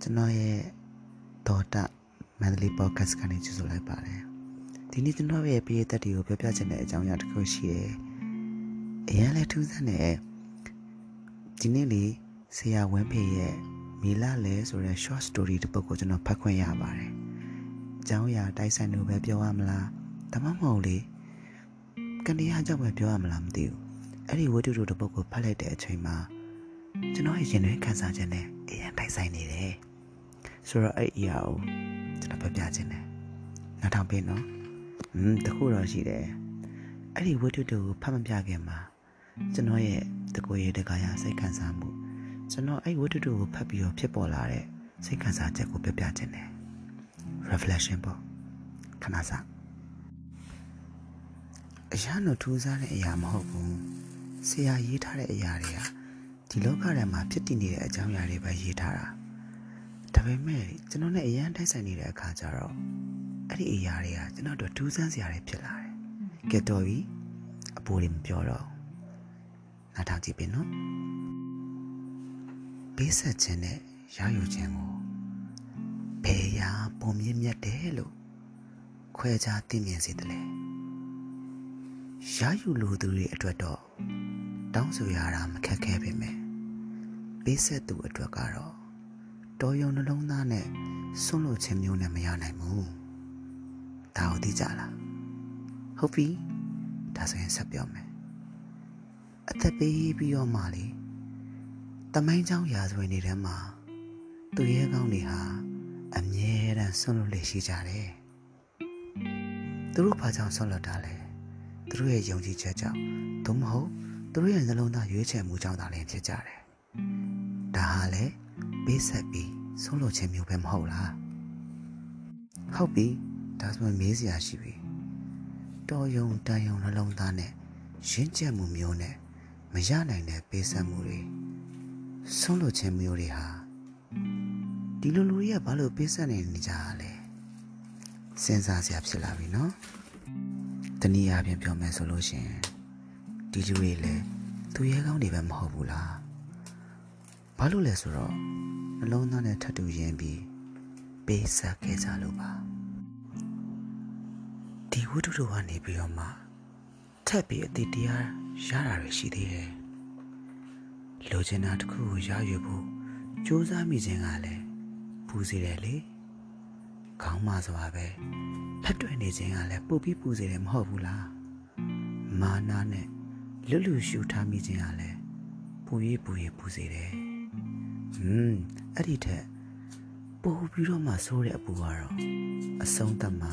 ကျွန်တော်ရဲ့ဒေါ်တာမန္တလေးပေါ့ကတ်ကနေကြိုဆိုလိုက်ပါတယ်ဒီနေ့ကျွန်တော်ရဲ့ပြည်သက်တွေကိုပြောပြချင်တဲ့အကြောင်းအရာတစ်ခုရှိတယ်အရင်လဲထူးဆန်းတယ်ဒီနေ့လေဆရာဝင်းဖေရဲ့မီလာလဲဆိုတဲ့ short story တစ်ပုဒ်ကိုကျွန်တော်ဖတ်ခွင့်ရပါတယ်အကြောင်းအရာတိုက်ဆိုင်လို့ပဲပြောရမလားဒါမှမဟုတ်လေကနေရကြောင့်ပဲပြောရမလားမသိဘူးအဲ့ဒီဝတ္ထုတို့တစ်ပုဒ်ကိုဖတ်လိုက်တဲ့အချိန်မှာကျွန်တော်ရဲ့ရင်ထဲခံစားချက်နဲ့အရင်တိုက်ဆိုင်နေတယ် ဆိုတော့အဲ့အရာကိုကျွန်တော်ပြပြခြင်းတယ်နောက်ထောင်ပေးနော်อืมတခုတော့ရှိတယ်အဲ့ဒီဝတ္ထုတို့ကိုဖတ်မပြခင်မှာကျွန်တော်ရဲ့တကိုယ်ရဲ့တကားရစိတ်ခံစားမှုကျွန်တော်အဲ့ဝတ္ထုတို့ကိုဖတ်ပြီးတော့ဖြစ်ပေါ်လာတဲ့စိတ်ခံစားချက်ကိုပြပြခြင်းတယ် reflection ပေါ့ခဏစားအရာတော့ထူးဆန်းတဲ့အရာမဟုတ်ဘူးဆရာရေးထားတဲ့အရာတွေကဒီလောကထဲမှာဖြစ်တည်နေတဲ့အကြောင်းအရာတွေပဲရေးထားတာ ဒါပေမဲ့ကျွန်တော်နဲ့အရန်တိုက်ဆိုင်နေတဲ့အခါကျတော့အဲ့ဒီအရာတွေကကျွန်တော်တို့ထူးဆန်းစရာတွေဖြစ်လာတယ်ကဲတော်ပြီအပိုးလေးမပြောတော့နားထောင်ကြည့်ပြီနော်ပေးဆက်ခြင်းနဲ့ရယူခြင်းကိုဘယ်ရာပုံမြင့်မြတ်တယ်လို့ခွဲခြားသိမြင်စေတယ်လေရယူလိုသူတွေအတွက်တော့တောင်းဆိုရတာမခက်ခဲပေမဲ့ပေးဆက်သူအတွက်ကတော့ တော်ရုံနှလုံးသားနဲ့ဆွန့်လို့ခြင်းမျိုးနဲ့မရနိုင်ဘူးဒါကိုသိကြလားဟုတ်ပြီဒါဆိုရင်ဆက်ပြောမယ်အသက်ပေးပြီးတော့မှလေတမိုင်းချောင်းရာဇဝင်တွေထဲမှာသူရဲကောင်းတွေဟာအမြဲတမ်းဆွန့်လို့လေရှိကြတယ်သူတို့ဘာကြောင့်ဆွန့်လွတ်တာလဲသူတို့ရဲ့ယုံကြည်ချက်ကြောင့်သို့မဟုတ်သူတို့ရဲ့နှလုံးသားရွေးချယ်မှုကြောင့်သာလျှင်ဖြစ်ကြတယ်ဒါဟာလေ ပေးဆက်ပြီးဆုံးလို့ခြင်းမျိုးပဲမဟုတ်လားဟုတ်ပြီဒါဆိုရင်မေးစရာရှိပြီတော်ယုံတန်ယုံနှလုံးသားနဲ့ရင့်ကျက်မှုမျိုးနဲ့မရနိုင်တဲ့ပေးဆက်မှုတွေဆုံးလို့ခြင်းမျိုးတွေဟာဒီလိုလူတွေကဘာလို့ပေးဆက်နေနေကြတာလဲစဉ်းစားစရာဖြစ်လာပြီနော်တနည်းအားဖြင့်ပြောမယ်ဆိုလို့ရှိရင်ဒီလူတွေလည်းသူရဲကောင်းတွေပဲမဟုတ်ဘူးလား ဘာလို့လဲဆိုတော့နှလုံးသားနဲ့ထပ်တူရင်းပြီးပေးဆက်ခဲ့ကြလို့ပါဒီဝတ္ထုတို့ကနေပြီးတော့မှထပ်ပြီးအတိတရားရတာတွေရှိသေးတယ်လိုချင်တာတစ်ခုကိုရယူဖို့စူးစမ်းမိခြင်းကလည်းပူစီတယ်လေခေါင်းမစွာပဲလက်တွေ့နေခြင်းကလည်းပူပြီးပူစီတယ်မဟုတ်ဘူးလားမာနာနဲ့လွတ်လူရှူထားမိခြင်းကလည်းပူရေးပူရေးပူစီတယ် ဟွန်းအဲ့ဒီထက်ပို့ပြီးတော့မှဆိုးတဲ့အပူကတော့အဆုံးသတ်မှာ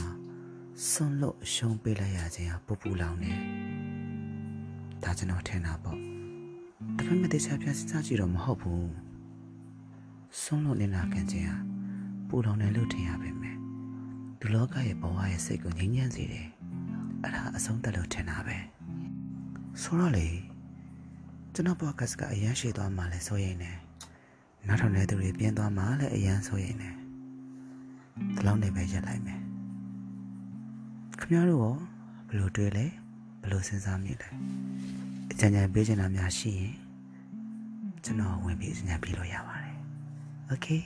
ဆွန့်လို့အရှုံးပေးလိုက်ရခြင်းဟာပူပူလောင်နေဒါကျွန်တော်ထင်တာပေါ့ဒါပေမဲ့တရားပြစဉ်းစားကြည့်တော့မဟုတ်ဘူးဆွန့်လို့နေတာခံခြင်းဟာပူလောင်တယ်လို့ထင်ရပါမယ်ဒီလောကရဲ့ဘဝရဲ့စိတ်ကိုငြိမ်းချမ်းစေတယ်အဲ့ဒါအဆုံးသတ်လို့ထင်တာပဲဆိုတော့လေကျွန်တော်ဘော့ကတ်ကအရန်ရှိသွားမှလဲဆိုရင်လည်း နောက်ထောင်တဲ့သူတွေပြင်းသွားမှလည်းအရန်ဆိုရင်လည်းဒီလောက်နေပဲရက်လိုက်မယ်ခင်ဗျားတို့ရောဘယ်လိုတွေးလဲဘယ်လိုစဉ်းစားမိလဲအကြံဉာဏ်ပေးချင်တာများရှိရင်ကျွန်တော်ဝင်ပြီးအကြံပေးလို့ရပါတယ် okay